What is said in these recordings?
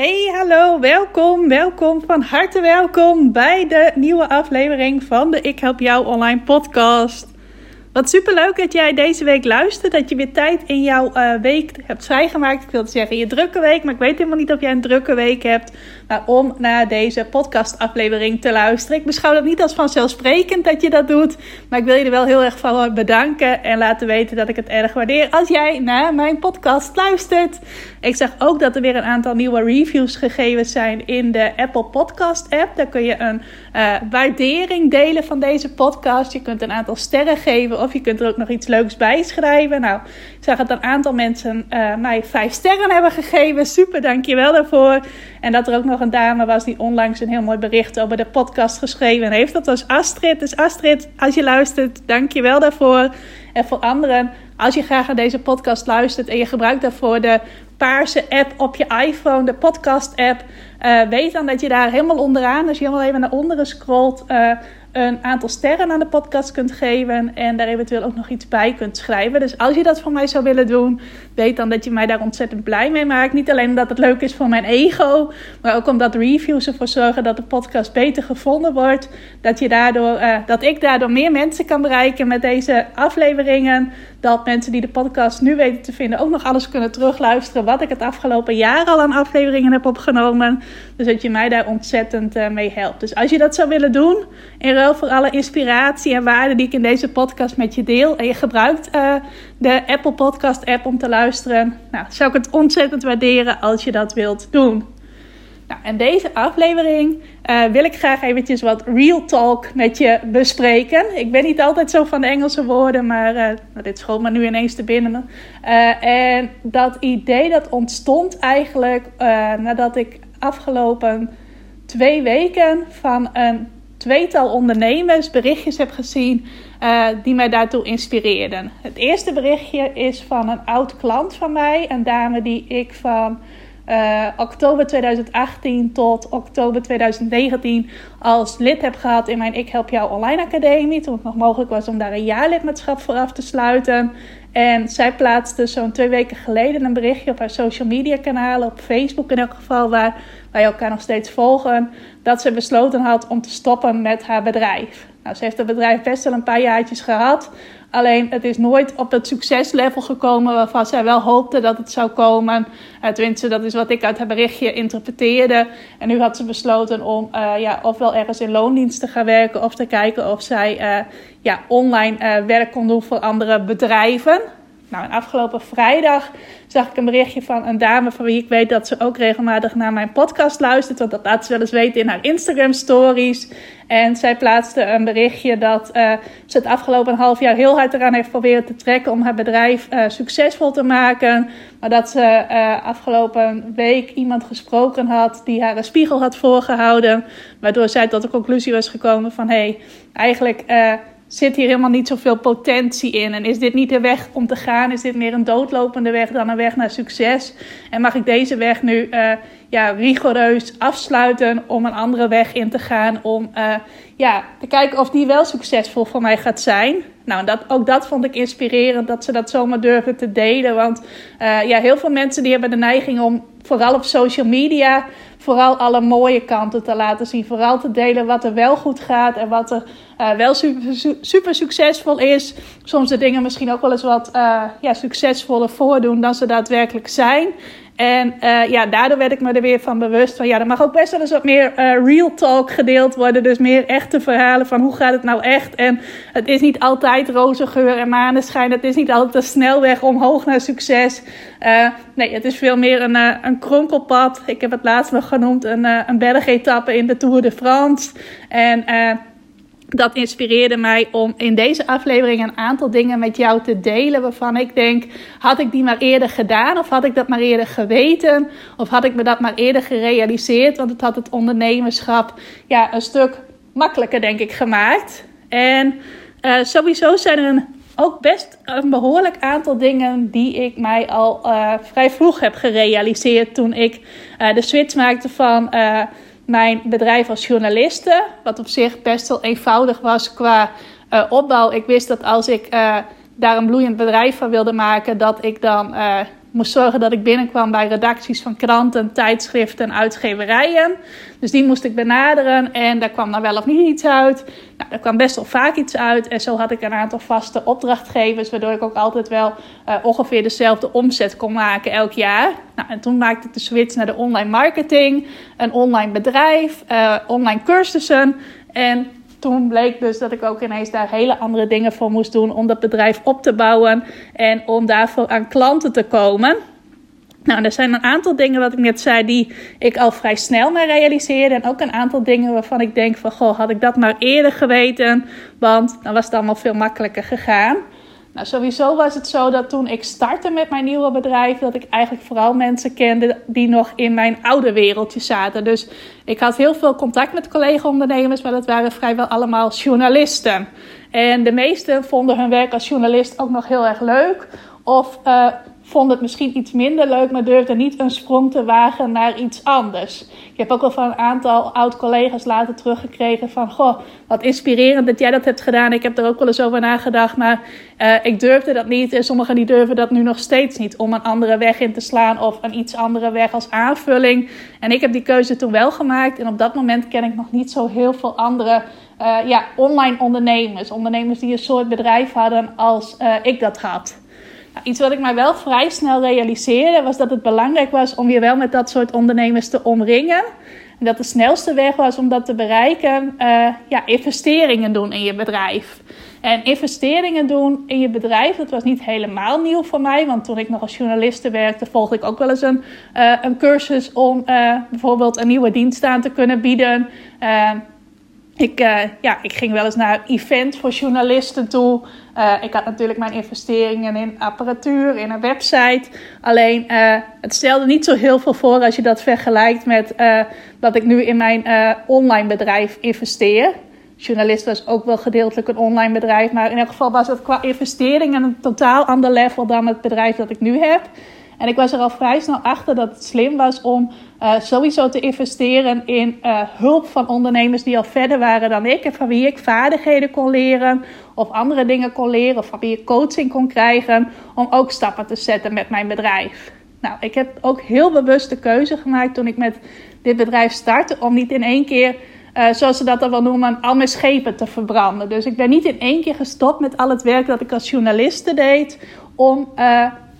Hey, hallo, welkom, welkom, van harte welkom bij de nieuwe aflevering van de Ik Help Jou Online podcast. Wat super leuk dat jij deze week luistert. Dat je weer tijd in jouw uh, week hebt vrijgemaakt. Ik wilde zeggen je drukke week. Maar ik weet helemaal niet of jij een drukke week hebt. Maar om naar deze podcastaflevering te luisteren. Ik beschouw dat niet als vanzelfsprekend dat je dat doet. Maar ik wil je er wel heel erg van bedanken. En laten weten dat ik het erg waardeer als jij naar mijn podcast luistert. Ik zag ook dat er weer een aantal nieuwe reviews gegeven zijn in de Apple Podcast app. Daar kun je een uh, waardering delen van deze podcast. Je kunt een aantal sterren geven of je kunt er ook nog iets leuks bij schrijven. Nou, ik zag dat een aantal mensen uh, mij vijf sterren hebben gegeven. Super, dankjewel daarvoor. En dat er ook nog een dame was die onlangs een heel mooi bericht over de podcast geschreven heeft. Dat was Astrid. Dus Astrid, als je luistert, dankjewel daarvoor. En voor anderen, als je graag naar deze podcast luistert en je gebruikt daarvoor de paarse app op je iPhone, de podcast app, uh, weet dan dat je daar helemaal onderaan, als je helemaal even naar onderen scrolt, uh, een aantal sterren aan de podcast kunt geven en daar eventueel ook nog iets bij kunt schrijven. Dus als je dat voor mij zou willen doen, weet dan dat je mij daar ontzettend blij mee maakt. Niet alleen omdat het leuk is voor mijn ego, maar ook omdat reviews ervoor zorgen dat de podcast beter gevonden wordt. Dat, je daardoor, uh, dat ik daardoor meer mensen kan bereiken met deze afleveringen. Dat mensen die de podcast nu weten te vinden ook nog alles kunnen terugluisteren wat ik het afgelopen jaar al aan afleveringen heb opgenomen. Dus dat je mij daar ontzettend uh, mee helpt. Dus als je dat zou willen doen, in ruil voor alle inspiratie en waarde die ik in deze podcast met je deel. En je gebruikt uh, de Apple Podcast app om te luisteren. Nou, zou ik het ontzettend waarderen als je dat wilt doen. Nou, en deze aflevering uh, wil ik graag eventjes wat real talk met je bespreken. Ik ben niet altijd zo van de Engelse woorden, maar uh, dit schoot me nu ineens te binnen. Uh, en dat idee dat ontstond eigenlijk nadat ik afgelopen twee weken van een tweetal ondernemers berichtjes heb gezien uh, die mij daartoe inspireerden. Het eerste berichtje is van een oud klant van mij, een dame die ik van uh, oktober 2018 tot oktober 2019 als lid heb gehad in mijn Ik Help Jou Online Academie. Toen het nog mogelijk was om daar een jaarlidmaatschap voor af te sluiten. En zij plaatste zo'n twee weken geleden een berichtje op haar social media kanalen, op Facebook in elk geval, waar wij elkaar nog steeds volgen, dat ze besloten had om te stoppen met haar bedrijf. Nou, ze heeft het bedrijf best wel een paar jaartjes gehad. Alleen het is nooit op het succeslevel gekomen waarvan zij wel hoopte dat het zou komen. Uh, tenminste, dat is wat ik uit haar berichtje interpreteerde. En nu had ze besloten om uh, ja, ofwel ergens in loondienst te gaan werken of te kijken of zij uh, ja, online werk kon doen voor andere bedrijven. Nou, en afgelopen vrijdag zag ik een berichtje van een dame van wie ik weet dat ze ook regelmatig naar mijn podcast luistert. Want dat laat ze wel eens weten in haar Instagram stories. En zij plaatste een berichtje dat uh, ze het afgelopen half jaar heel hard eraan heeft proberen te trekken om haar bedrijf uh, succesvol te maken. Maar dat ze uh, afgelopen week iemand gesproken had die haar een spiegel had voorgehouden. Waardoor zij tot de conclusie was gekomen van hé, hey, eigenlijk zit hier helemaal niet zoveel potentie in? En is dit niet de weg om te gaan? Is dit meer een doodlopende weg dan een weg naar succes? En mag ik deze weg nu uh, ja, rigoureus afsluiten om een andere weg in te gaan? Om uh, ja, te kijken of die wel succesvol voor mij gaat zijn. Nou, dat, ook dat vond ik inspirerend dat ze dat zomaar durven te delen. Want uh, ja, heel veel mensen die hebben de neiging om vooral op social media vooral alle mooie kanten te laten zien. Vooral te delen wat er wel goed gaat en wat er uh, wel super, super, succesvol is. Soms de dingen misschien ook wel eens wat uh, ja, succesvoller voordoen dan ze daadwerkelijk zijn. En uh, ja, daardoor werd ik me er weer van bewust van ja, er mag ook best wel eens wat meer uh, real talk gedeeld worden. Dus meer echte verhalen van hoe gaat het nou echt. En het is niet altijd roze geur en maneschijn. Het is niet altijd een snelweg omhoog naar succes. Uh, nee, het is veel meer een, een kronkelpad. Ik heb het laatst nog genoemd een, een bergetappe in de Tour de France. En dat inspireerde mij om in deze aflevering een aantal dingen met jou te delen. Waarvan ik denk: had ik die maar eerder gedaan? Of had ik dat maar eerder geweten? Of had ik me dat maar eerder gerealiseerd? Want het had het ondernemerschap ja, een stuk makkelijker, denk ik, gemaakt. En uh, sowieso zijn er een, ook best een behoorlijk aantal dingen die ik mij al uh, vrij vroeg heb gerealiseerd. Toen ik uh, de switch maakte van mijn bedrijf als journaliste. Wat op zich best wel eenvoudig was qua uh, opbouw. Ik wist dat als ik uh, daar een bloeiend bedrijf van wilde maken, dat ik dan uh, moest zorgen dat ik binnenkwam bij redacties van kranten, tijdschriften en uitgeverijen. Dus die moest ik benaderen en daar kwam dan wel of niet iets uit. Nou, er kwam best wel vaak iets uit en zo had ik een aantal vaste opdrachtgevers, waardoor ik ook altijd wel uh, ongeveer dezelfde omzet kon maken elk jaar. Nou, en toen maakte ik de switch naar de online marketing, een online bedrijf, uh, online cursussen en toen bleek dus dat ik ook ineens daar hele andere dingen voor moest doen om dat bedrijf op te bouwen en om daarvoor aan klanten te komen. Nou, er zijn een aantal dingen wat ik net zei die ik al vrij snel me realiseerde. En ook een aantal dingen waarvan ik denk van, goh, had ik dat maar eerder geweten, want dan was het allemaal veel makkelijker gegaan. Nou, sowieso was het zo dat toen ik startte met mijn nieuwe bedrijf, dat ik eigenlijk vooral mensen kende die nog in mijn oude wereldje zaten. Dus ik had heel veel contact met collega-ondernemers, maar dat waren vrijwel allemaal journalisten. En de meesten vonden hun werk als journalist ook nog heel erg leuk. Of uh, vond het misschien iets minder leuk, maar durfde niet een sprong te wagen naar iets anders. Ik heb ook wel van een aantal oud-collega's later teruggekregen van... Goh, wat inspirerend dat jij dat hebt gedaan. Ik heb er ook wel eens over nagedacht, maar uh, ik durfde dat niet. En sommigen die durven dat nu nog steeds niet, om een andere weg in te slaan... of een iets andere weg als aanvulling. En ik heb die keuze toen wel gemaakt. En op dat moment ken ik nog niet zo heel veel andere... Uh, ja, online ondernemers. Ondernemers die een soort bedrijf hadden als uh, ik dat had. Iets wat ik mij wel vrij snel realiseerde, was dat het belangrijk was om je wel met dat soort ondernemers te omringen. En dat de snelste weg was om dat te bereiken, uh, ja, investeringen doen in je bedrijf. En investeringen doen in je bedrijf, dat was niet helemaal nieuw voor mij. Want toen ik nog als journaliste werkte, volgde ik ook wel eens een, uh, een cursus om uh, bijvoorbeeld een nieuwe dienst aan te kunnen bieden. Ik, uh, ja, ik ging wel eens naar een event voor journalisten toe. Uh, ik had natuurlijk mijn investeringen in apparatuur, in een website. Alleen uh, het stelde niet zo heel veel voor als je dat vergelijkt met dat ik nu in mijn online bedrijf investeer. Journalist was ook wel gedeeltelijk een online bedrijf, maar in elk geval was het qua investeringen een totaal ander level dan het bedrijf dat ik nu heb. En ik was er al vrij snel achter dat het slim was om uh, sowieso te investeren in uh, hulp van ondernemers die al verder waren dan ik. En van wie ik vaardigheden kon leren of andere dingen kon leren. Of van wie ik coaching kon krijgen om ook stappen te zetten met mijn bedrijf. Nou, ik heb ook heel bewust de keuze gemaakt toen ik met dit bedrijf startte om niet in één keer... Uh, zoals ze dat dan wel noemen, al mijn schepen te verbranden. Dus ik ben niet in één keer gestopt met al het werk dat ik als journaliste deed om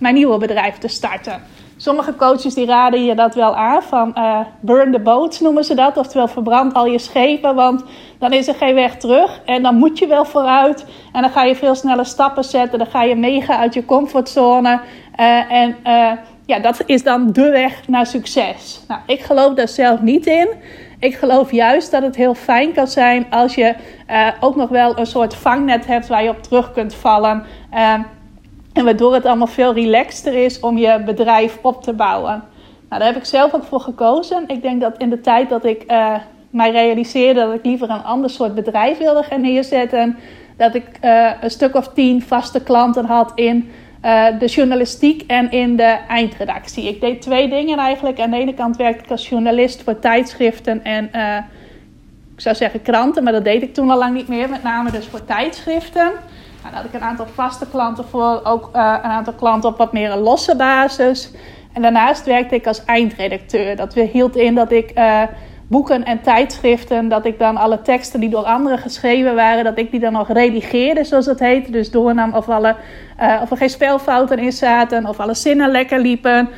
mijn nieuwe bedrijf te starten. Sommige coaches die raden je dat wel aan, van uh, burn the boats noemen ze dat. Oftewel verbrand al je schepen, want dan is er geen weg terug. En dan moet je wel vooruit. En dan ga je veel sneller stappen zetten. Dan ga je mega uit je comfortzone. Uh, en uh, ja, dat is dan de weg naar succes. Nou, ik geloof daar zelf niet in. Ik geloof juist dat het heel fijn kan zijn als je ook nog wel een soort vangnet hebt waar je op terug kunt vallen. En waardoor het allemaal veel relaxter is om je bedrijf op te bouwen. Nou, daar heb ik zelf ook voor gekozen. Ik denk dat in de tijd dat ik uh, mij realiseerde dat ik liever een ander soort bedrijf wilde gaan neerzetten, dat ik uh, een stuk of tien vaste klanten had in uh, de journalistiek en in de eindredactie. Ik deed twee dingen eigenlijk. Aan de ene kant werkte ik als journalist voor tijdschriften en ik zou zeggen kranten, maar dat deed ik toen al lang niet meer. Met name dus voor tijdschriften. Nou, had ik een aantal vaste klanten voor, ook uh, een aantal klanten op wat meer een losse basis. En daarnaast werkte ik als eindredacteur. Dat hield in dat ik uh, boeken en tijdschriften, dat ik dan alle teksten die door anderen geschreven waren, dat ik die dan nog redigeerde, zoals het heet. Dus doornam of, alle, uh, of er geen spelfouten in zaten, of alle zinnen lekker liepen,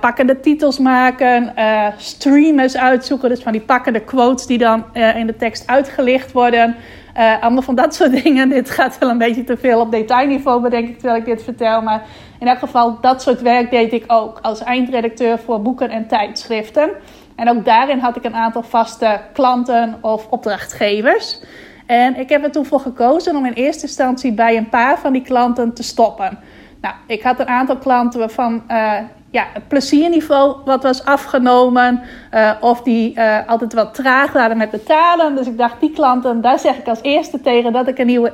pakkende titels maken, streamers uitzoeken, dus van die pakkende quotes die dan in de tekst uitgelicht worden. Uh, allemaal van dat soort dingen. Dit gaat wel een beetje te veel op detailniveau, bedenk ik terwijl ik dit vertel. Maar in elk geval, dat soort werk deed ik ook als eindredacteur voor boeken en tijdschriften. En ook daarin had ik een aantal vaste klanten of opdrachtgevers. En ik heb er toen voor gekozen om in eerste instantie bij een paar van die klanten te stoppen. Nou, ik had een aantal klanten waarvan uh, ja, het plezierniveau wat was afgenomen. Uh, of die uh, altijd wat traag waren met betalen. Dus ik dacht, die klanten, daar zeg ik als eerste tegen dat ik een nieuwe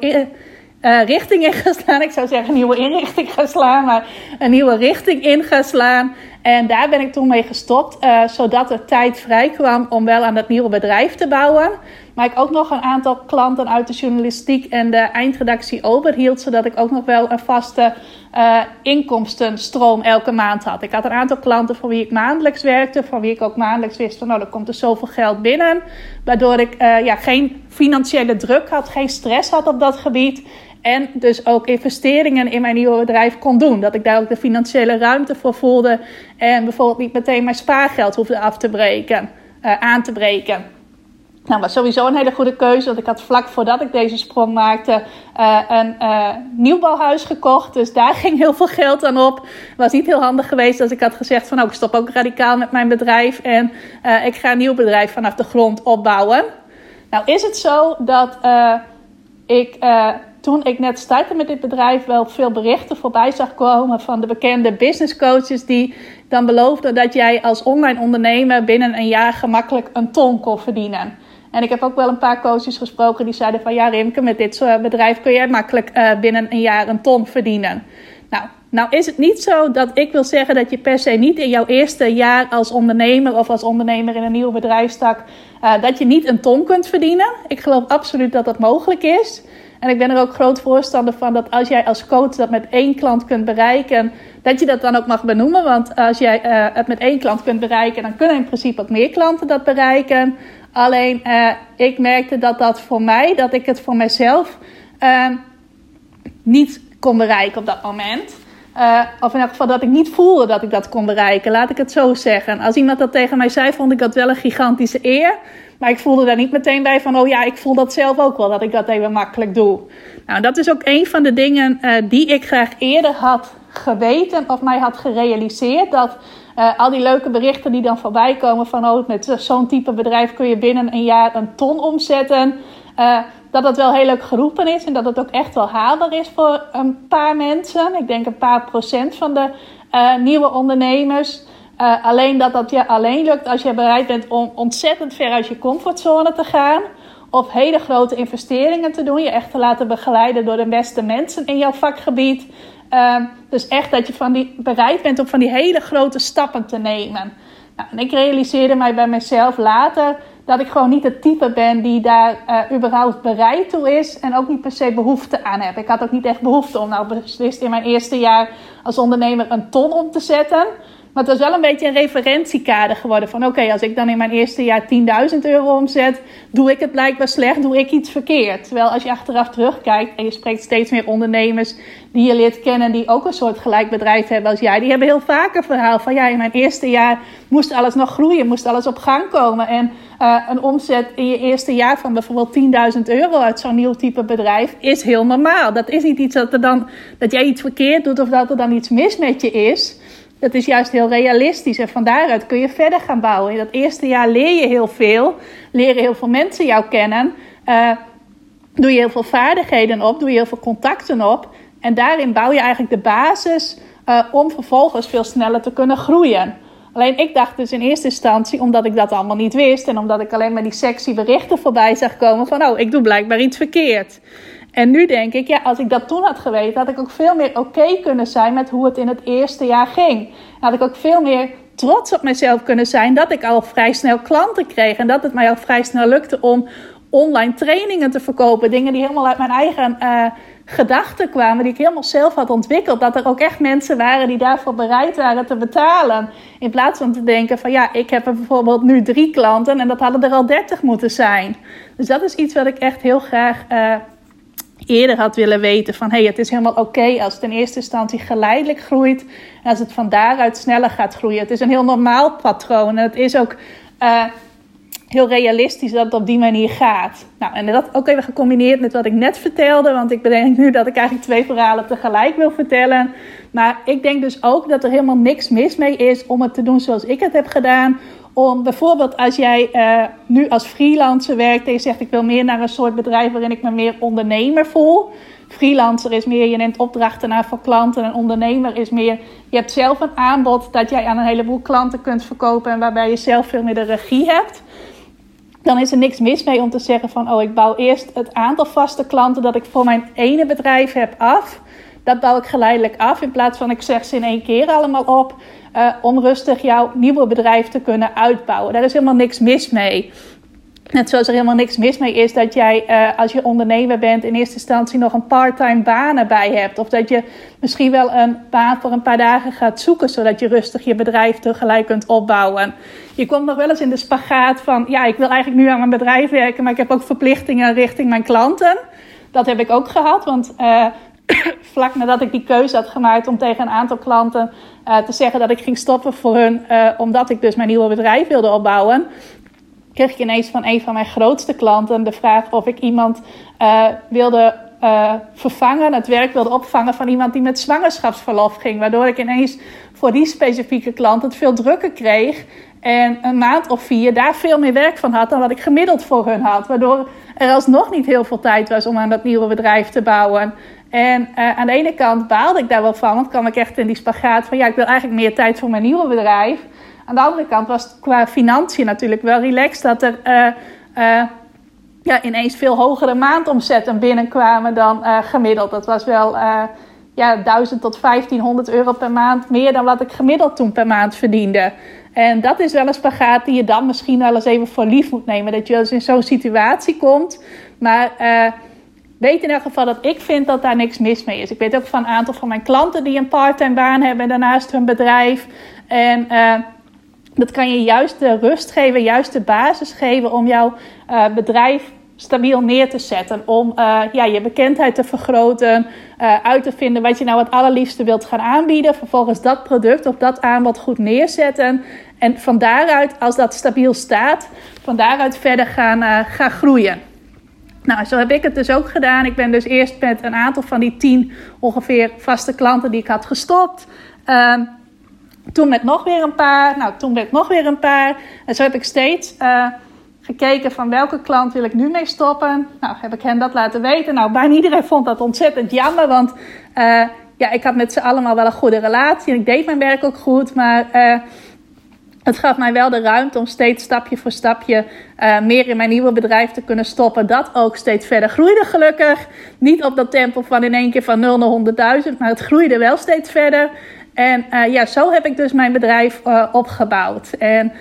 uh, richting in ga slaan. Ik zou zeggen een nieuwe inrichting ga slaan, maar een nieuwe richting in ga slaan. En daar ben ik toen mee gestopt, uh, zodat er tijd vrij kwam om wel aan dat nieuwe bedrijf te bouwen. Maar ik ook nog een aantal klanten uit de journalistiek en de eindredactie overhield, zodat ik ook nog wel een vaste uh, inkomstenstroom elke maand had. Ik had een aantal klanten voor wie ik maandelijks werkte, voor wie ik ook maandelijks wist van nou, er komt er zoveel geld binnen. Waardoor ik ja, geen financiële druk had, geen stress had op dat gebied. En dus ook investeringen in mijn nieuwe bedrijf kon doen. Dat ik daar ook de financiële ruimte voor voelde. En bijvoorbeeld niet meteen mijn spaargeld hoefde af te breken, uh, aan te breken. Nou, was sowieso een hele goede keuze. Want ik had vlak voordat ik deze sprong maakte uh, een uh, nieuwbouwhuis gekocht. Dus daar ging heel veel geld aan op. Was niet heel handig geweest als ik had gezegd van... Nou, ik stop ook radicaal met mijn bedrijf. En ik ga een nieuw bedrijf vanaf de grond opbouwen. Nou is het zo dat ik toen ik net startte met dit bedrijf wel veel berichten voorbij zag komen van de bekende business coaches die dan beloofden dat jij als online ondernemer binnen een jaar gemakkelijk een ton kon verdienen. En ik heb ook wel een paar coaches gesproken die zeiden van ja Rimke, met dit bedrijf kun jij makkelijk uh, binnen een jaar een ton verdienen. Nou, nou is het niet zo dat ik wil zeggen dat je per se niet in jouw eerste jaar als ondernemer of als ondernemer in een nieuwe bedrijfstak, uh, dat je niet een ton kunt verdienen. Ik geloof absoluut dat dat mogelijk is. En ik ben er ook groot voorstander van dat als jij als coach dat met één klant kunt bereiken, dat je dat dan ook mag benoemen. Want als jij uh, het met één klant kunt bereiken, dan kunnen in principe ook meer klanten dat bereiken. Alleen uh, ik merkte dat dat voor mij, dat ik het voor mezelf uh, niet kon bereiken op dat moment. Uh, of in elk geval dat ik niet voelde dat ik dat kon bereiken. Laat ik het zo zeggen. Als iemand dat tegen mij zei, vond ik dat wel een gigantische eer. Maar ik voelde daar niet meteen bij van, oh ja, ik voel dat zelf ook wel, dat ik dat even makkelijk doe. Nou, dat is ook een van de dingen uh, die ik graag eerder had geweten of mij had gerealiseerd. Dat uh, al die leuke berichten die dan voorbij komen van, oh, met zo'n type bedrijf kun je binnen een jaar een ton omzetten. Dat dat wel heel leuk geroepen is en dat het ook echt wel haalbaar is voor een paar mensen. Ik denk een paar procent van de nieuwe ondernemers. Uh, alleen dat dat je alleen lukt als je bereid bent om ontzettend ver uit je comfortzone te gaan. Of hele grote investeringen te doen. Je echt te laten begeleiden door de beste mensen in jouw vakgebied. Uh, dus echt dat je van die, bereid bent om van die hele grote stappen te nemen. Nou, en ik realiseerde mij bij mezelf later dat ik gewoon niet het type ben die daar uh, überhaupt bereid toe is. En ook niet per se behoefte aan heb. Ik had ook niet echt behoefte om nou beslist in mijn eerste jaar als ondernemer een ton om te zetten. Maar het was wel een beetje een referentiekader geworden. Van oké, als ik dan in mijn eerste jaar 10.000 euro omzet, doe ik het blijkbaar slecht, doe ik iets verkeerd. Terwijl als je achteraf terugkijkt en je spreekt steeds meer ondernemers die je leert kennen, die ook een soort gelijk bedrijf hebben als jij, die hebben heel vaak een verhaal van ja, in mijn eerste jaar moest alles nog groeien, moest alles op gang komen. En uh, een omzet in je eerste jaar van bijvoorbeeld 10.000 euro uit zo'n nieuw type bedrijf is heel normaal. Dat is niet iets dat, er dan, dat jij iets verkeerd doet of dat er dan iets mis met je is. Dat is juist heel realistisch en van daaruit kun je verder gaan bouwen. In dat eerste jaar leer je heel veel, leren heel veel mensen jou kennen, uh, doe je heel veel vaardigheden op, doe je heel veel contacten op. En daarin bouw je eigenlijk de basis uh, om vervolgens veel sneller te kunnen groeien. Alleen ik dacht dus in eerste instantie, omdat ik dat allemaal niet wist en omdat ik alleen maar die sexy berichten voorbij zag komen van, oh, ik doe blijkbaar iets verkeerd. En nu denk ik, ja, als ik dat toen had geweten, had ik ook veel meer oké kunnen zijn met hoe het in het eerste jaar ging. Had ik ook veel meer trots op mezelf kunnen zijn dat ik al vrij snel klanten kreeg. En dat het mij al vrij snel lukte om online trainingen te verkopen. Dingen die helemaal uit mijn eigen uh, gedachten kwamen, die ik helemaal zelf had ontwikkeld. Dat er ook echt mensen waren die daarvoor bereid waren te betalen. In plaats van te denken van ja, ik heb er bijvoorbeeld nu drie klanten en dat hadden er al dertig moeten zijn. Dus dat is iets wat ik echt heel graag uh, eerder had willen weten van hey, het is helemaal oké als het in eerste instantie geleidelijk groeit en als het van daaruit sneller gaat groeien. Het is een heel normaal patroon en het is ook uh, heel realistisch dat het op die manier gaat. Nou, en dat ook even gecombineerd met wat ik net vertelde, want ik bedenk nu dat ik eigenlijk twee verhalen tegelijk wil vertellen. Maar ik denk dus ook dat er helemaal niks mis mee is om het te doen zoals ik het heb gedaan Om bijvoorbeeld als jij uh, nu als freelancer werkt en je zegt ik wil meer naar een soort bedrijf waarin ik me meer ondernemer voel. Freelancer is meer, je neemt opdrachten naar voor klanten. En ondernemer is meer, je hebt zelf een aanbod dat jij aan een heleboel klanten kunt verkopen en waarbij je zelf veel meer de regie hebt. Dan is er niks mis mee om te zeggen van, oh ik bouw eerst het aantal vaste klanten dat ik voor mijn ene bedrijf heb af. Dat bouw ik geleidelijk af in plaats van ik zeg ze in één keer allemaal op. Uh, om rustig jouw nieuwe bedrijf te kunnen uitbouwen. Daar is helemaal niks mis mee. Net zoals er helemaal niks mis mee is dat jij uh, als je ondernemer bent in eerste instantie nog een parttime baan erbij hebt. Of dat je misschien wel een baan voor een paar dagen gaat zoeken zodat je rustig je bedrijf tegelijk kunt opbouwen. Je komt nog wel eens in de spagaat van ja ik wil eigenlijk nu aan mijn bedrijf werken maar ik heb ook verplichtingen richting mijn klanten. Dat heb ik ook gehad want uh, vlak nadat ik die keuze had gemaakt om tegen een aantal klanten uh, te zeggen dat ik ging stoppen voor hun, uh, omdat ik dus mijn nieuwe bedrijf wilde opbouwen, kreeg ik ineens van een van mijn grootste klanten de vraag of ik iemand uh, wilde vervangen, het werk wilde opvangen van iemand die met zwangerschapsverlof ging. Waardoor ik ineens voor die specifieke klant het veel drukker kreeg. En een maand of vier daar veel meer werk van had dan wat ik gemiddeld voor hun had. Waardoor er alsnog niet heel veel tijd was om aan dat nieuwe bedrijf te bouwen. En uh, aan de ene kant baalde ik daar wel van, want kwam ik echt in die spagaat van ja, ik wil eigenlijk meer tijd voor mijn nieuwe bedrijf. Aan de andere kant was het qua financiën natuurlijk wel relaxed dat er uh, uh, ja, ineens veel hogere maandomzetten binnenkwamen dan gemiddeld. Dat was wel ja, 1000 tot 1500 euro per maand meer dan wat ik gemiddeld toen per maand verdiende. En dat is wel een spagaat die je dan misschien wel eens even voor lief moet nemen. Dat je eens in zo'n situatie komt. Maar weet in elk geval dat ik vind dat daar niks mis mee is. Ik weet ook van een aantal van mijn klanten die een parttime baan hebben en daarnaast hun bedrijf. En uh, dat kan je juist de rust geven, juist de basis geven om jouw uh, bedrijf stabiel neer te zetten. Om ja, je bekendheid te vergroten, uit te vinden wat je nou het allerliefste wilt gaan aanbieden. Vervolgens dat product of dat aanbod goed neerzetten. En van daaruit, als dat stabiel staat, van daaruit verder gaan, gaan groeien. Nou, zo heb ik het dus ook gedaan. Ik ben dus eerst met een aantal van die tien ongeveer vaste klanten die ik had gestopt. Uh, toen met nog weer een paar. Nou, toen met nog weer een paar. En zo heb ik steeds uh, gekeken van welke klant wil ik nu mee stoppen. Nou, heb ik hen dat laten weten. Nou, bijna iedereen vond dat ontzettend jammer. Want uh, ja, ik had met ze allemaal wel een goede relatie. En ik deed mijn werk ook goed. Maar het gaf mij wel de ruimte om steeds stapje voor stapje uh, meer in mijn nieuwe bedrijf te kunnen stoppen. Dat ook steeds verder groeide, gelukkig. Niet op dat tempo van in één keer van 0 naar 100.000, maar het groeide wel steeds verder. En uh, ja, zo heb ik dus mijn bedrijf uh, opgebouwd. En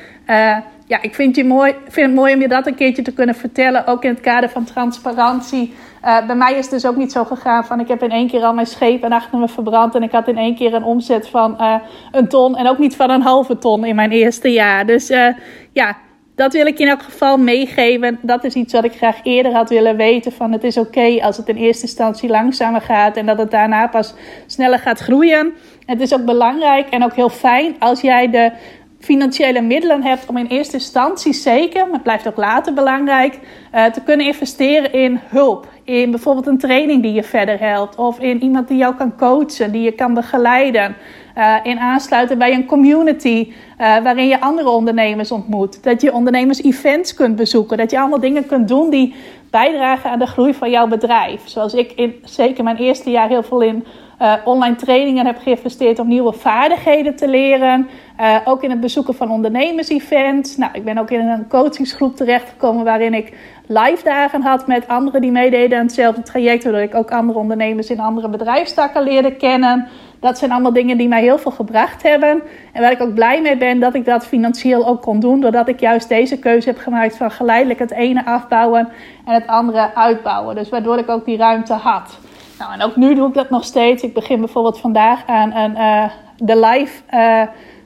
ja, ik vind, je mooi, vind het mooi om je dat een keertje te kunnen vertellen. Ook in het kader van transparantie. Uh, bij mij is het dus ook niet zo gegaan van ik heb in één keer al mijn schepen achter me verbrand. En ik had in één keer een omzet van uh, een ton. En ook niet van een halve ton in mijn eerste jaar. Dus uh, ja, dat wil ik in elk geval meegeven. Dat is iets wat ik graag eerder had willen weten. Van het is oké als het in eerste instantie langzamer gaat. En dat het daarna pas sneller gaat groeien. Het is ook belangrijk en ook heel fijn als jij de financiële middelen hebt om in eerste instantie zeker, maar het blijft ook later belangrijk, uh, te kunnen investeren in hulp. In bijvoorbeeld een training die je verder helpt, of in iemand die jou kan coachen, die je kan begeleiden. Uh, in aansluiten bij een community uh, waarin je andere ondernemers ontmoet. Dat je ondernemers-events kunt bezoeken. Dat je allemaal dingen kunt doen die bijdragen aan de groei van jouw bedrijf. Zoals ik in zeker mijn eerste jaar heel veel in uh, online trainingen heb geïnvesteerd om nieuwe vaardigheden te leren. Uh, ook in het bezoeken van ondernemers-events. Nou, ik ben ook in een coachingsgroep terechtgekomen waarin ik live dagen had met anderen die meededen aan hetzelfde traject. Waardoor ik ook andere ondernemers in andere bedrijfstakken leerde kennen. Dat zijn allemaal dingen die mij heel veel gebracht hebben. En waar ik ook blij mee ben dat ik dat financieel ook kon doen. Doordat ik juist deze keuze heb gemaakt van geleidelijk het ene afbouwen en het andere uitbouwen. Dus waardoor ik ook die ruimte had. Nou, en ook nu doe ik dat nog steeds. Ik begin bijvoorbeeld vandaag aan een, uh, de live uh,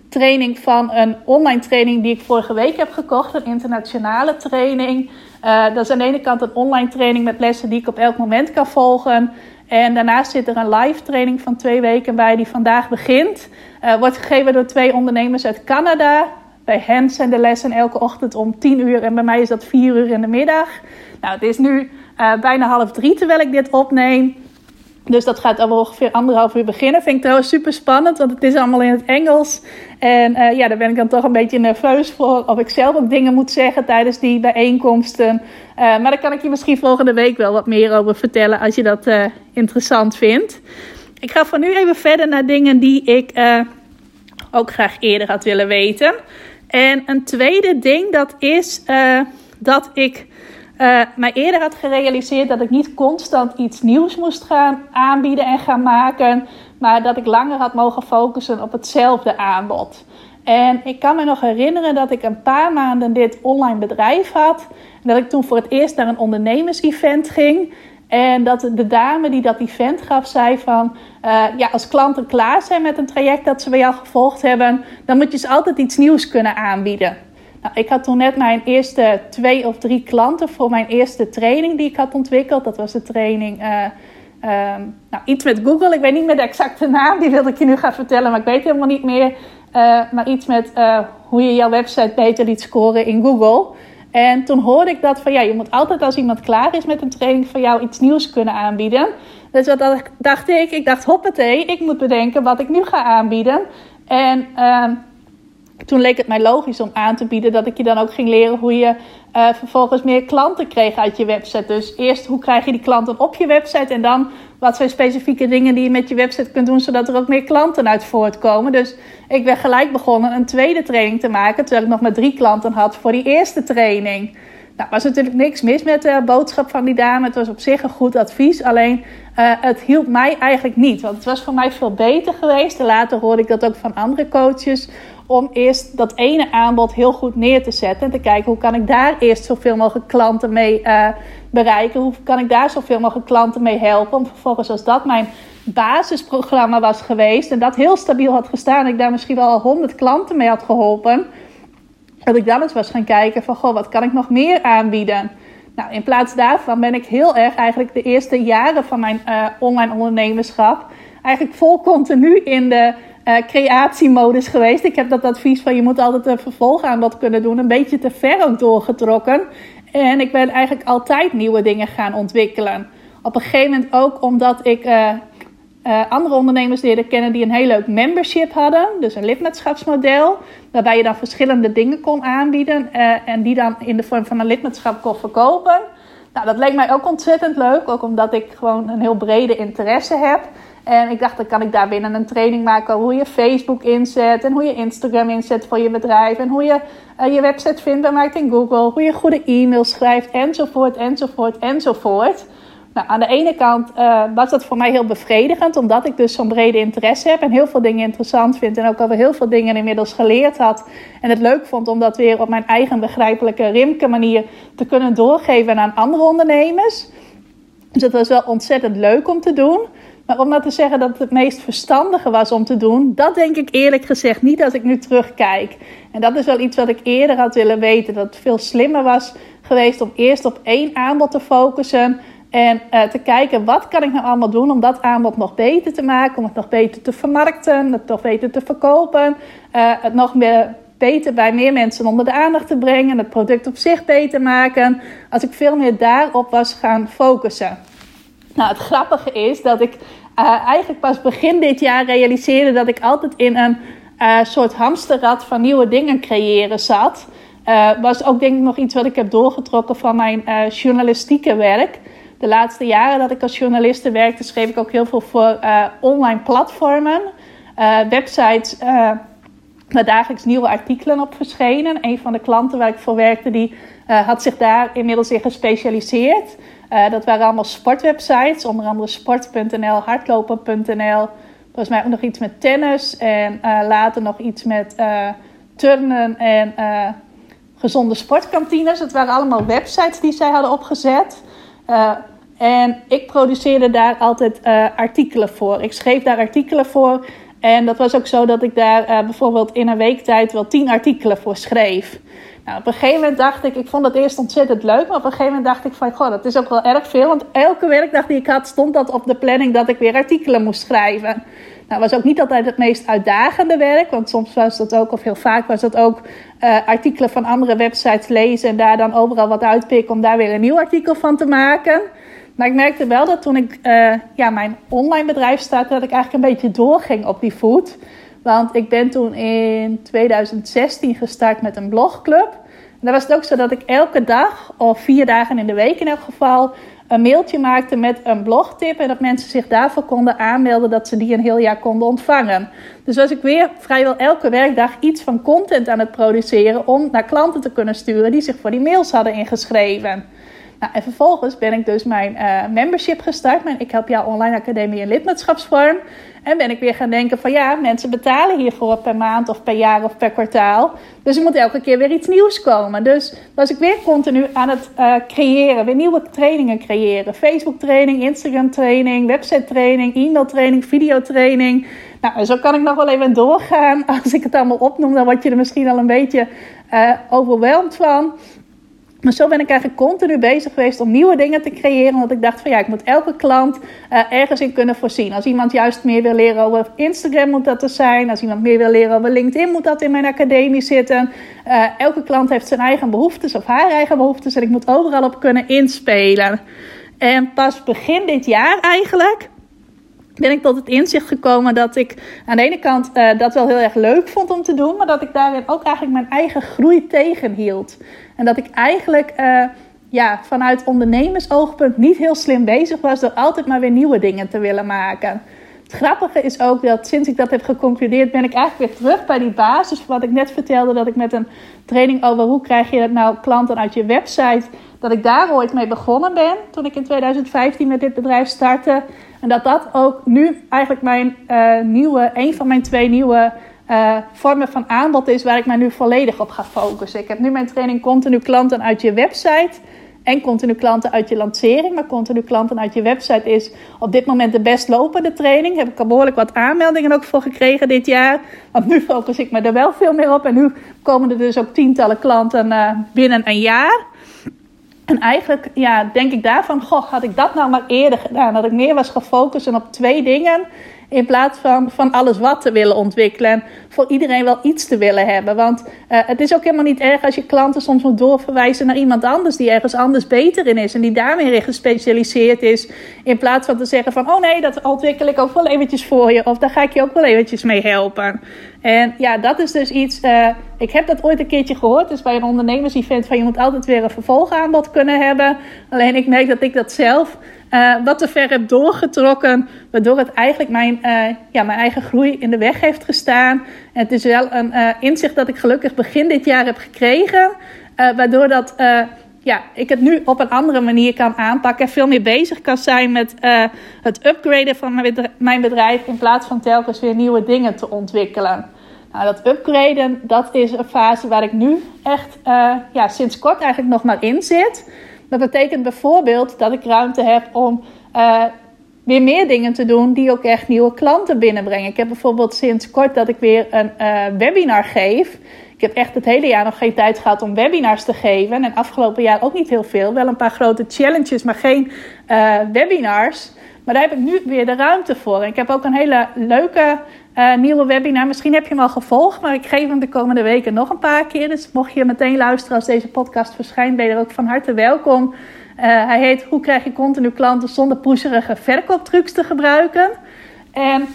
training van een online training die ik vorige week heb gekocht. Een internationale training. Uh, dat is aan de ene kant een online training met lessen die ik op elk moment kan volgen. En daarnaast zit er een live training van twee weken bij die vandaag begint. wordt gegeven door twee ondernemers uit Canada. Bij hen zijn de lessen elke ochtend om 10 uur en bij mij is dat 4 uur in de middag. Nou, het is nu bijna half drie terwijl ik dit opneem. Dus dat gaat over ongeveer anderhalf uur beginnen. Vind ik trouwens super spannend, want het is allemaal in het Engels. En uh, ja, daar ben ik dan toch een beetje nerveus voor. Of ik zelf ook dingen moet zeggen tijdens die bijeenkomsten. Uh, maar daar kan ik je misschien volgende week wel wat meer over vertellen als je dat uh, interessant vindt. Ik ga voor nu even verder naar dingen die ik ook graag eerder had willen weten. En een tweede ding, dat is dat ik uh, mij eerder had gerealiseerd dat ik niet constant iets nieuws moest gaan aanbieden en gaan maken, maar dat ik langer had mogen focussen op hetzelfde aanbod. En ik kan me nog herinneren dat ik een paar maanden dit online bedrijf had. En dat ik toen voor het eerst naar een ondernemers-event ging. En dat de dame die dat event gaf, zei van... Uh, ja, als klanten klaar zijn met een traject dat ze bij jou gevolgd hebben... dan moet je ze altijd iets nieuws kunnen aanbieden. Nou, ik had toen net mijn eerste twee of drie klanten voor mijn eerste training die ik had ontwikkeld. Dat was de training, uh, nou, iets met Google. Ik weet niet meer de exacte naam, die wilde ik je nu gaan vertellen, maar ik weet helemaal niet meer. Uh, maar iets met uh, hoe je jouw website beter liet scoren in Google. En toen hoorde ik dat van ja, je moet altijd als iemand klaar is met een training van jou iets nieuws kunnen aanbieden. Dus wat dacht ik? Ik dacht hoppatee, ik moet bedenken wat ik nu ga aanbieden. En uh, toen leek het mij logisch om aan te bieden dat ik je dan ook ging leren hoe je uh, vervolgens meer klanten kreeg uit je website. Dus eerst hoe krijg je die klanten op je website en dan wat zijn specifieke dingen die je met je website kunt doen zodat er ook meer klanten uit voortkomen. Dus ik ben gelijk begonnen een tweede training te maken terwijl ik nog maar drie klanten had voor die eerste training. Nou, was natuurlijk niks mis met de boodschap van die dame. Het was op zich een goed advies. Alleen uh, het hielp mij eigenlijk niet. Want het was voor mij veel beter geweest. Later hoorde ik dat ook van andere coaches om eerst dat ene aanbod heel goed neer te zetten. En te kijken hoe kan ik daar eerst zoveel mogelijk klanten mee uh, bereiken. Hoe kan ik daar zoveel mogelijk klanten mee helpen. Om vervolgens als dat mijn basisprogramma was geweest. En dat heel stabiel had gestaan. En ik daar misschien wel al honderd klanten mee had geholpen. Dat ik dan eens was gaan kijken van goh, wat kan ik nog meer aanbieden. Nou, in plaats daarvan ben ik heel erg eigenlijk de eerste jaren van mijn uh, online ondernemerschap eigenlijk vol continu in de uh, creatiemodus geweest. Ik heb dat advies van je moet altijd een vervolg aan dat kunnen doen. Een beetje te ver ook doorgetrokken. En ik ben eigenlijk altijd nieuwe dingen gaan ontwikkelen. Op een gegeven moment ook omdat ik uh, uh, andere ondernemers leerde kennen die een heel leuk membership hadden. Dus een lidmaatschapsmodel. Waarbij je dan verschillende dingen kon aanbieden. en die dan in de vorm van een lidmaatschap kon verkopen. Nou, dat leek mij ook ontzettend leuk. Ook omdat ik gewoon een heel brede interesse heb. En ik dacht, dan kan ik daar binnen een training maken hoe je Facebook inzet. En hoe je Instagram inzet voor je bedrijf. En hoe je uh, je website vindbaar maakt in Google. Hoe je goede e-mails schrijft. Enzovoort, enzovoort, enzovoort. Nou, aan de ene kant uh, was dat voor mij heel bevredigend. Omdat ik dus zo'n brede interesse heb. En heel veel dingen interessant vind. En ook alweer heel veel dingen inmiddels geleerd had. En het leuk vond om dat weer op mijn eigen begrijpelijke rimke manier te kunnen doorgeven aan andere ondernemers. Dus dat was wel ontzettend leuk om te doen. Maar om nou te zeggen dat het het meest verstandige was om te doen, dat denk ik eerlijk gezegd niet als ik nu terugkijk. En dat is wel iets wat ik eerder had willen weten. Dat het veel slimmer was geweest om eerst op één aanbod te focussen. En uh, te kijken wat kan ik nou allemaal doen om dat aanbod nog beter te maken. Om het nog beter te vermarkten, het nog beter te verkopen. Uh, het nog meer beter bij meer mensen onder de aandacht te brengen. Het product op zich beter maken. Als ik veel meer daarop was gaan focussen. Nou, het grappige is dat ik uh, eigenlijk pas begin dit jaar realiseerde dat ik altijd in een soort hamsterrad van nieuwe dingen creëren zat. Was ook denk ik nog iets wat ik heb doorgetrokken van mijn journalistieke werk. De laatste jaren dat ik als journaliste werkte, schreef ik ook heel veel voor online platformen, websites waar dagelijks nieuwe artikelen op verschenen. Een van de klanten waar ik voor werkte, die had zich daar inmiddels in gespecialiseerd. Dat waren allemaal sportwebsites, onder andere sport.nl, hardlopen.nl. Volgens mij ook nog iets met tennis en later nog iets met turnen en gezonde sportkantines. Het waren allemaal websites die zij hadden opgezet. En ik produceerde daar altijd artikelen voor. Ik schreef daar artikelen voor. En dat was ook zo dat ik daar bijvoorbeeld in een week tijd wel tien artikelen voor schreef. Nou, op een gegeven moment dacht ik, ik vond het eerst ontzettend leuk, maar op een gegeven moment dacht ik van, dat is ook wel erg veel. Want elke werkdag die ik had, stond dat op de planning dat ik weer artikelen moest schrijven. Nou, was ook niet altijd het meest uitdagende werk, want soms was dat ook, of heel vaak was dat ook uh, artikelen van andere websites lezen en daar dan overal wat uitpikken om daar weer een nieuw artikel van te maken. Maar ik merkte wel dat toen ik uh, ja, mijn online bedrijf startte, dat ik eigenlijk een beetje doorging op die voet. Want ik ben toen in 2016 gestart met een blogclub. En dan was het ook zo dat ik elke dag, of vier dagen in de week in elk geval, een mailtje maakte met een blogtip. En dat mensen zich daarvoor konden aanmelden dat ze die een heel jaar konden ontvangen. Dus was ik weer vrijwel elke werkdag iets van content aan het produceren om naar klanten te kunnen sturen die zich voor die mails hadden ingeschreven. Nou, en vervolgens ben ik dus mijn uh, membership gestart, mijn Ik Help Jou Online Academie in lidmaatschapsvorm. En ben ik weer gaan denken van ja, mensen betalen hiervoor per maand of per jaar of per kwartaal. Dus er moet elke keer weer iets nieuws komen. Dus was ik weer continu aan het uh, creëren, weer nieuwe trainingen creëren. Facebook training, Instagram training, website training, e-mail training, video training. Nou, zo kan ik nog wel even doorgaan. Als ik het allemaal opnoem, dan word je er misschien al een beetje uh, overweldigd van. Maar zo ben ik eigenlijk continu bezig geweest om nieuwe dingen te creëren. Omdat ik dacht van ja, ik moet elke klant uh, ergens in kunnen voorzien. Als iemand juist meer wil leren over Instagram, moet dat er zijn. Als iemand meer wil leren over LinkedIn, moet dat in mijn academie zitten. Uh, elke klant heeft zijn eigen behoeftes of haar eigen behoeftes. En ik moet overal op kunnen inspelen. En pas begin dit jaar eigenlijk ben ik tot het inzicht gekomen dat ik aan de ene kant uh, dat wel heel erg leuk vond om te doen, maar dat ik daarin ook eigenlijk mijn eigen groei tegenhield. En dat ik eigenlijk uh, ja, vanuit ondernemersoogpunt niet heel slim bezig was door altijd maar weer nieuwe dingen te willen maken. Het grappige is ook dat sinds ik dat heb geconcludeerd, ben ik eigenlijk weer terug bij die basis. Wat ik net vertelde, dat ik met een training over hoe krijg je het nou klanten uit je website, dat ik daar ooit mee begonnen ben toen ik in 2015 met dit bedrijf startte. En dat dat ook nu eigenlijk mijn uh, nieuwe, een van mijn twee nieuwe uh, vormen van aanbod is waar ik mij nu volledig op ga focussen. Ik heb nu mijn training continu klanten uit je website en continu klanten uit je lancering. Maar continu klanten uit je website is op dit moment de best lopende training. Heb ik al behoorlijk wat aanmeldingen ook voor gekregen dit jaar. Want nu focus ik me er wel veel meer op. En nu komen er dus ook tientallen klanten uh, binnen een jaar. En eigenlijk ja, denk ik daarvan, goh, had ik dat nou maar eerder gedaan. Dat ik meer was gefocust op twee dingen. In plaats van van alles wat te willen ontwikkelen. En voor iedereen wel iets te willen hebben. Want uh, het is ook helemaal niet erg als je klanten soms moet doorverwijzen naar iemand anders. Die ergens anders beter in is. En die daarmee gespecialiseerd is. In plaats van te zeggen van, oh nee, dat ontwikkel ik ook wel eventjes voor je. Of daar ga ik je ook wel eventjes mee helpen. En ja, dat is dus iets. Uh, ik heb dat ooit een keertje gehoord. Dus bij een ondernemers-event van je moet altijd weer een vervolgaanbod kunnen hebben. Alleen ik merk dat ik dat zelf uh, wat te ver heb doorgetrokken. Waardoor het eigenlijk mijn, uh, ja, mijn eigen groei in de weg heeft gestaan. Het is wel een uh, inzicht dat ik gelukkig begin dit jaar heb gekregen. waardoor dat, ja, ik het nu op een andere manier kan aanpakken. En veel meer bezig kan zijn met het upgraden van mijn bedrijf. In plaats van telkens weer nieuwe dingen te ontwikkelen. Nou, dat upgraden, dat is een fase waar ik nu echt ja, sinds kort eigenlijk nog maar in zit. Dat betekent bijvoorbeeld dat ik ruimte heb om uh, weer meer dingen te doen die ook echt nieuwe klanten binnenbrengen. Ik heb bijvoorbeeld sinds kort dat ik weer een uh, webinar geef. Ik heb echt het hele jaar nog geen tijd gehad om webinars te geven. En afgelopen jaar ook niet heel veel. Wel een paar grote challenges, maar geen uh, webinars. Maar daar heb ik nu weer de ruimte voor. En ik heb ook een hele leuke nieuwe webinar. Misschien heb je hem al gevolgd, maar ik geef hem de komende weken nog een paar keer. Dus mocht je meteen luisteren als deze podcast verschijnt, ben je er ook van harte welkom. Uh, hij heet Hoe krijg je continu klanten zonder pusherige verkooptrucs te gebruiken? En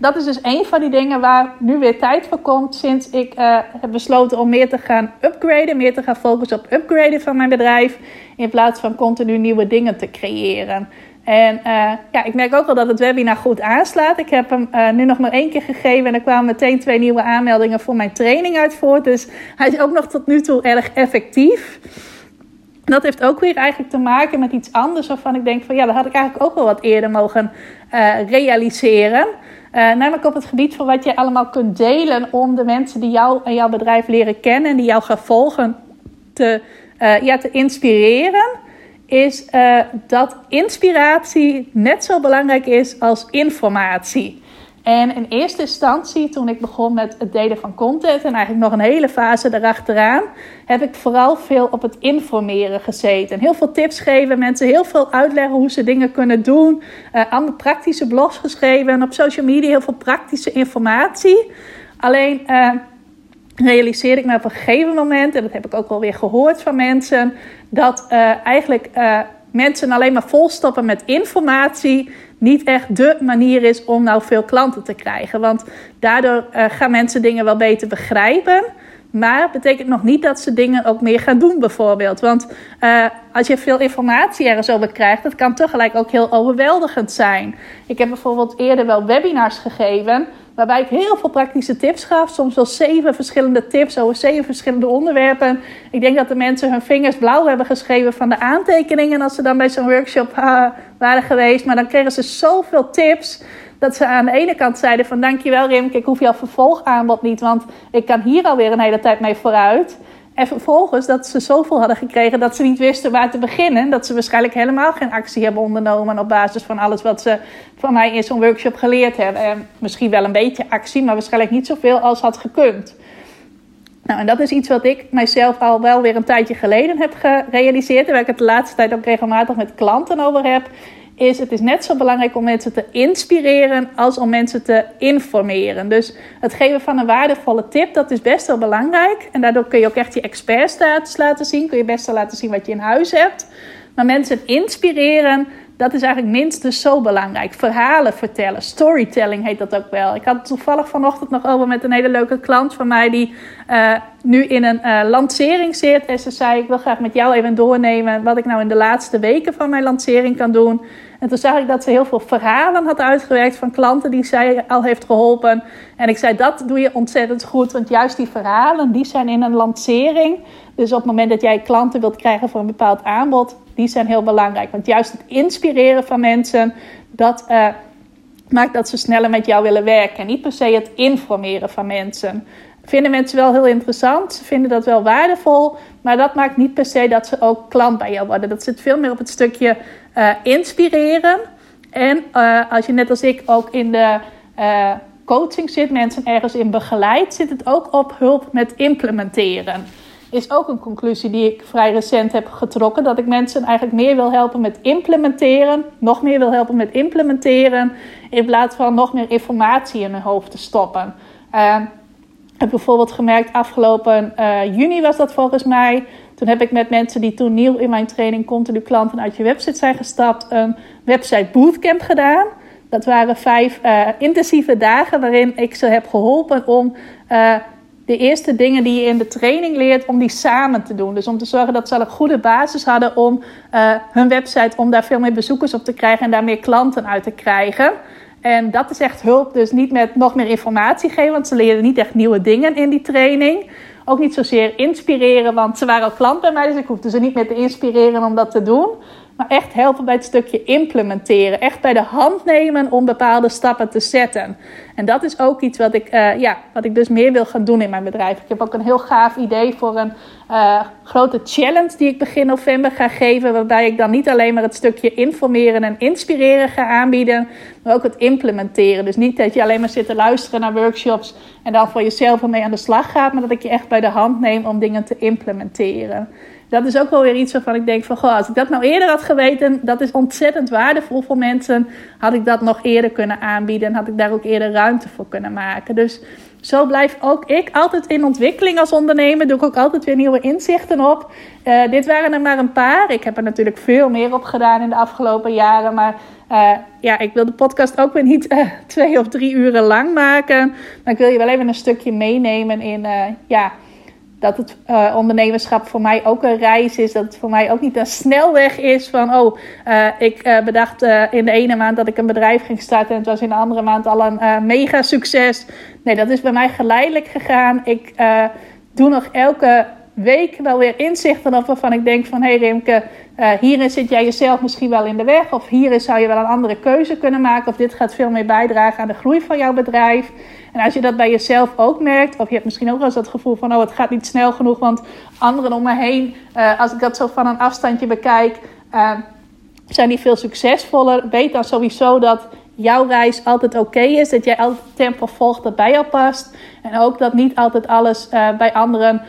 dat is dus een van die dingen waar nu weer tijd voor komt sinds ik uh, heb besloten om meer te gaan upgraden, meer te gaan focussen op upgraden van mijn bedrijf, in plaats van continu nieuwe dingen te creëren. En uh, ja, ik merk ook wel dat het webinar goed aanslaat. Ik heb hem uh, nu nog maar één keer gegeven en er kwamen meteen twee nieuwe aanmeldingen voor mijn training uit voort. Dus hij is ook nog tot nu toe erg effectief. Dat heeft ook weer eigenlijk te maken met iets anders waarvan ik denk van ja, dat had ik eigenlijk ook wel wat eerder mogen uh, realiseren. namelijk op het gebied van wat je allemaal kunt delen om de mensen die jou en jouw bedrijf leren kennen en die jou gaan volgen te, ja, te inspireren is uh, dat inspiratie net zo belangrijk is als informatie. En in eerste instantie, toen ik begon met het delen van content en eigenlijk nog een hele fase erachteraan, heb ik vooral veel op het informeren gezeten. Heel veel tips geven, mensen heel veel uitleggen hoe ze dingen kunnen doen. Uh, allemaal praktische blogs geschreven en op social media heel veel praktische informatie. Alleen uh, realiseerde ik me op een gegeven moment, en dat heb ik ook wel weer gehoord van mensen, dat uh, eigenlijk uh, mensen alleen maar volstoppen met informatie niet echt de manier is om nou veel klanten te krijgen. Want daardoor uh, gaan mensen dingen wel beter begrijpen. Maar betekent nog niet dat ze dingen ook meer gaan doen, bijvoorbeeld. Want als je veel informatie ergens over krijgt, dat kan tegelijk ook heel overweldigend zijn. Ik heb bijvoorbeeld eerder wel webinars gegeven. Waarbij ik heel veel praktische tips gaf. Soms wel zeven verschillende tips over zeven verschillende onderwerpen. Ik denk dat de mensen hun vingers blauw hebben geschreven van de aantekeningen. als ze dan bij zo'n workshop uh, waren geweest. Maar dan kregen ze zoveel tips. Dat ze aan de ene kant zeiden van dankjewel Rimke, ik hoef jouw vervolgaanbod niet. Want ik kan hier alweer een hele tijd mee vooruit. En vervolgens dat ze zoveel hadden gekregen dat ze niet wisten waar te beginnen. Dat ze waarschijnlijk helemaal geen actie hebben ondernomen op basis van alles wat ze van mij in zo'n workshop geleerd hebben. En misschien wel een beetje actie, maar waarschijnlijk niet zoveel als had gekund. Nou, en dat is iets wat ik mijzelf al wel weer een tijdje geleden heb gerealiseerd. En waar ik het de laatste tijd ook regelmatig met klanten over heb is het is net zo belangrijk om mensen te inspireren als om mensen te informeren. Dus het geven van een waardevolle tip, dat is best wel belangrijk. En daardoor kun je ook echt je expertstatus laten zien. Kun je best wel laten zien wat je in huis hebt. Maar mensen inspireren, dat is eigenlijk minstens zo belangrijk. Verhalen vertellen, storytelling heet dat ook wel. Ik had toevallig vanochtend nog over met een hele leuke klant van mij die uh, nu in een uh, lancering zit. En ze zei: Ik wil graag met jou even doornemen wat ik nou in de laatste weken van mijn lancering kan doen. En toen zag ik dat ze heel veel verhalen had uitgewerkt van klanten die zij al heeft geholpen. En ik zei, dat doe je ontzettend goed. Want juist die verhalen, die zijn in een lancering. Dus op het moment dat jij klanten wilt krijgen voor een bepaald aanbod, die zijn heel belangrijk. Want juist het inspireren van mensen, dat uh, maakt dat ze sneller met jou willen werken. En niet per se het informeren van mensen vinden mensen wel heel interessant. Ze vinden dat wel waardevol. Maar dat maakt niet per se dat ze ook klant bij jou worden. Dat zit veel meer op het stukje uh, inspireren. En uh, als je net als ik ook in de uh, coaching zit, mensen ergens in begeleidt, zit het ook op hulp met implementeren. Is ook een conclusie die ik vrij recent heb getrokken. Dat ik mensen eigenlijk meer wil helpen met implementeren. Nog meer wil helpen met implementeren. In plaats van nog meer informatie in hun hoofd te stoppen. Heb bijvoorbeeld gemerkt, afgelopen uh, juni was dat volgens mij. Toen heb ik met mensen die toen nieuw in mijn training continu klanten uit je website zijn gestapt, een website bootcamp gedaan. Dat waren vijf uh, intensieve dagen waarin ik ze heb geholpen om uh, de eerste dingen die je in de training leert, om die samen te doen. Dus om te zorgen dat ze een goede basis hadden om hun website, om daar veel meer bezoekers op te krijgen en daar meer klanten uit te krijgen. En dat is echt hulp, dus niet met nog meer informatie geven, want ze leren niet echt nieuwe dingen in die training. Ook niet zozeer inspireren, want ze waren al klant bij mij, dus ik hoefde ze niet meer te inspireren om dat te doen. Maar echt helpen bij het stukje implementeren. Echt bij de hand nemen om bepaalde stappen te zetten. En dat is ook iets wat ik, uh, ja, wat ik dus meer wil gaan doen in mijn bedrijf. Ik heb ook een heel gaaf idee voor een uh, grote challenge die ik begin november ga geven. Waarbij ik dan niet alleen maar het stukje informeren en inspireren ga aanbieden. Maar ook het implementeren. Dus niet dat je alleen maar zit te luisteren naar workshops. En dan voor jezelf ermee aan de slag gaat. Maar dat ik je echt bij de hand neem om dingen te implementeren dat is ook wel weer iets waarvan ik denk van... Goh, als ik dat nou eerder had geweten, dat is ontzettend waardevol voor mensen. Had ik dat nog eerder kunnen aanbieden en had ik daar ook eerder ruimte voor kunnen maken. Dus zo blijf ook ik altijd in ontwikkeling als ondernemer. Doe ik ook altijd weer nieuwe inzichten op. Uh, dit waren er maar een paar. Ik heb er natuurlijk veel meer op gedaan in de afgelopen jaren. Maar uh, ja, ik wil de podcast ook weer niet uh, twee of drie uren lang maken. Maar ik wil je wel even een stukje meenemen in... ja, dat het uh, ondernemerschap voor mij ook een reis is. Dat het voor mij ook niet een snelweg is van, oh, uh, ik uh, bedacht in de ene maand dat ik een bedrijf ging starten en het was in de andere maand al een mega succes. Nee, dat is bij mij geleidelijk gegaan. Ik doe nog elke week wel weer inzichten op waarvan ik denk van, hé hey Rimke, hierin zit jij jezelf misschien wel in de weg. Of hierin zou je wel een andere keuze kunnen maken. Of dit gaat veel meer bijdragen aan de groei van jouw bedrijf. En als je dat bij jezelf ook merkt, of je hebt misschien ook wel eens dat gevoel van, oh, het gaat niet snel genoeg, want anderen om me heen, uh, als ik dat zo van een afstandje bekijk, uh, zijn die veel succesvoller. Weet dan sowieso dat jouw reis altijd oké is, dat jij altijd tempo volgt dat bij jou past. En ook dat niet altijd alles uh, bij anderen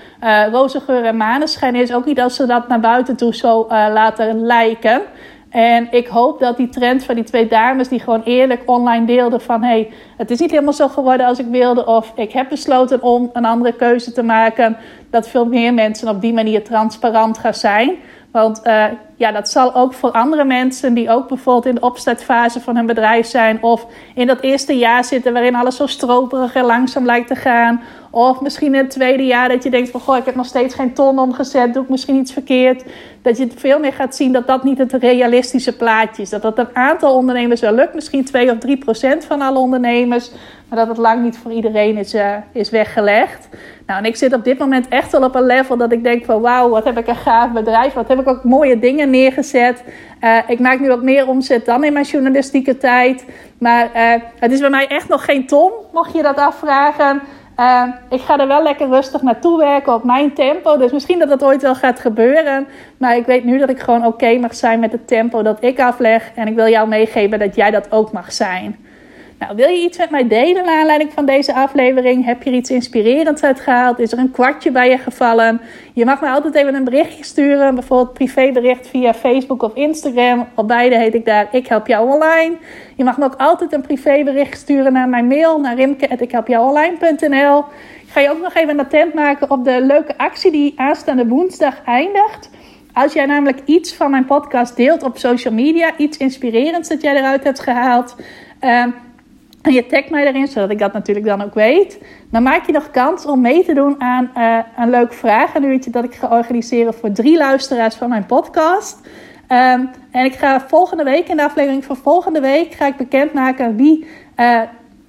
roze geur en maneschijn is. Ook niet als ze dat naar buiten toe zo laten lijken. En ik hoop dat die trend van die twee dames die gewoon eerlijk online deelden van hé, hey, het is niet helemaal zo geworden als ik wilde of ik heb besloten om een andere keuze te maken, dat veel meer mensen op die manier transparant gaan zijn. Want uh, ja, dat zal ook voor andere mensen die ook bijvoorbeeld in de opstartfase van hun bedrijf zijn. Of in dat eerste jaar zitten waarin alles zo stroperig en langzaam lijkt te gaan. Of misschien in het tweede jaar dat je denkt van... Goh, ik heb nog steeds geen ton omgezet. Doe ik misschien iets verkeerd? Dat je veel meer gaat zien dat dat niet het realistische plaatje is. Dat dat een aantal ondernemers wel lukt. Misschien 2 of 3 procent van alle ondernemers. Maar dat het lang niet voor iedereen is, uh, is weggelegd. Nou, en ik zit op dit moment echt wel op een level dat ik denk van... Wauw, wat heb ik een gaaf bedrijf. Wat heb ik ook mooie dingen neergezet. Uh, ik maak nu wat meer omzet dan in mijn journalistieke tijd. Maar uh, het is bij mij echt nog geen ton, mocht je dat afvragen... Uh, ik ga er wel lekker rustig naartoe werken op mijn tempo. Dus misschien dat dat ooit wel gaat gebeuren. Maar ik weet nu dat ik gewoon oké mag zijn met het tempo dat ik afleg. En ik wil jou meegeven dat jij dat ook mag zijn. Nou, wil je iets met mij delen naar aanleiding van deze aflevering? Heb je er iets inspirerends uit gehaald? Is er een kwartje bij je gevallen? Je mag me altijd even een berichtje sturen. Bijvoorbeeld privébericht via Facebook of Instagram. Op beide heet ik daar Ik Help Jou Online. Je mag me ook altijd een privébericht sturen naar mijn mail. Naar rimke.ikhelpjouonline.nl Ik ga je ook nog even een attent maken op de leuke actie die aanstaande woensdag eindigt. Als jij namelijk iets van mijn podcast deelt op social media, iets inspirerends dat jij eruit hebt gehaald, uh, en je tagt mij erin, zodat ik dat natuurlijk dan ook weet. Dan maak je nog kans om mee te doen aan uh, een leuk vragenuurtje dat ik ga organiseren voor drie luisteraars van mijn podcast. Um, en ik ga volgende week, in de aflevering van volgende week, ga ik bekendmaken wie uh,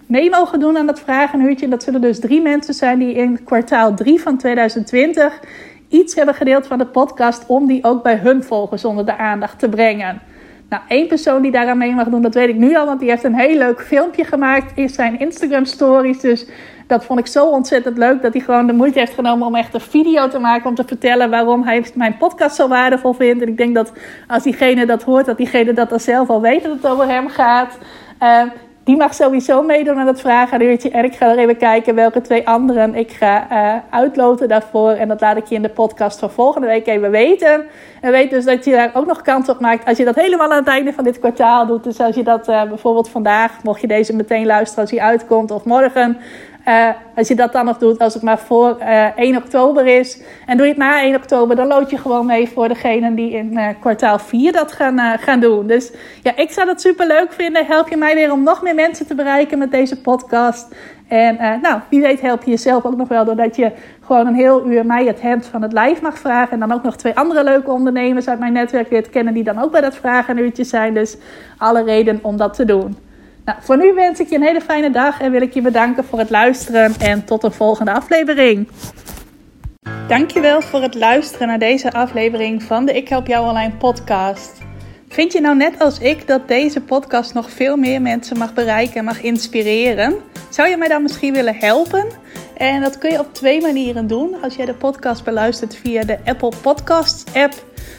mee mogen doen aan dat vragenuurtje. En dat zullen dus drie mensen zijn die in kwartaal 3 van 2020 iets hebben gedeeld van de podcast om die ook bij hun volgers onder de aandacht te brengen. Nou, één persoon die daaraan mee mag doen, dat weet ik nu al, want die heeft een heel leuk filmpje gemaakt in zijn Instagram stories. Dus dat vond ik zo ontzettend leuk dat hij gewoon de moeite heeft genomen om echt een video te maken om te vertellen waarom hij mijn podcast zo waardevol vindt. En ik denk dat als diegene dat hoort, dat diegene dat dan zelf al weet dat het over hem gaat. Uh, die mag sowieso meedoen aan het vragenuurtje. En ik ga er even kijken welke twee anderen ik ga uh, uitloten daarvoor. En dat laat ik je in de podcast van volgende week even weten. En weet dus dat je daar ook nog kans op maakt als je dat helemaal aan het einde van dit kwartaal doet. Dus als je dat uh, bijvoorbeeld vandaag, mocht je deze meteen luisteren als hij uitkomt, of morgen. Uh, als je dat dan nog doet, als het maar voor uh, eh, 1 oktober is. En doe je het na 1 oktober, dan lood je gewoon mee voor degenen die in uh, kwartaal 4 dat gaan, gaan doen. Dus ja, ik zou dat super leuk vinden. Help je mij weer om nog meer mensen te bereiken met deze podcast. En nou, wie weet help je jezelf ook nog wel doordat je gewoon een heel uur mij het hemd van het lijf mag vragen. En dan ook nog twee andere leuke ondernemers uit mijn netwerk weer kennen die dan ook bij dat vragenuurtje zijn. Dus alle reden om dat te doen. Nou, voor nu wens ik je een hele fijne dag en wil ik je bedanken voor het luisteren en tot een volgende aflevering. Dankjewel voor het luisteren naar deze aflevering van de Ik Help Jou Online podcast. Vind je nou net als ik dat deze podcast nog veel meer mensen mag bereiken en mag inspireren? Zou je mij dan misschien willen helpen? En dat kun je op twee manieren doen. Als jij de podcast beluistert via de Apple Podcasts app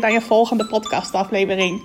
weer bij een volgende podcastaflevering.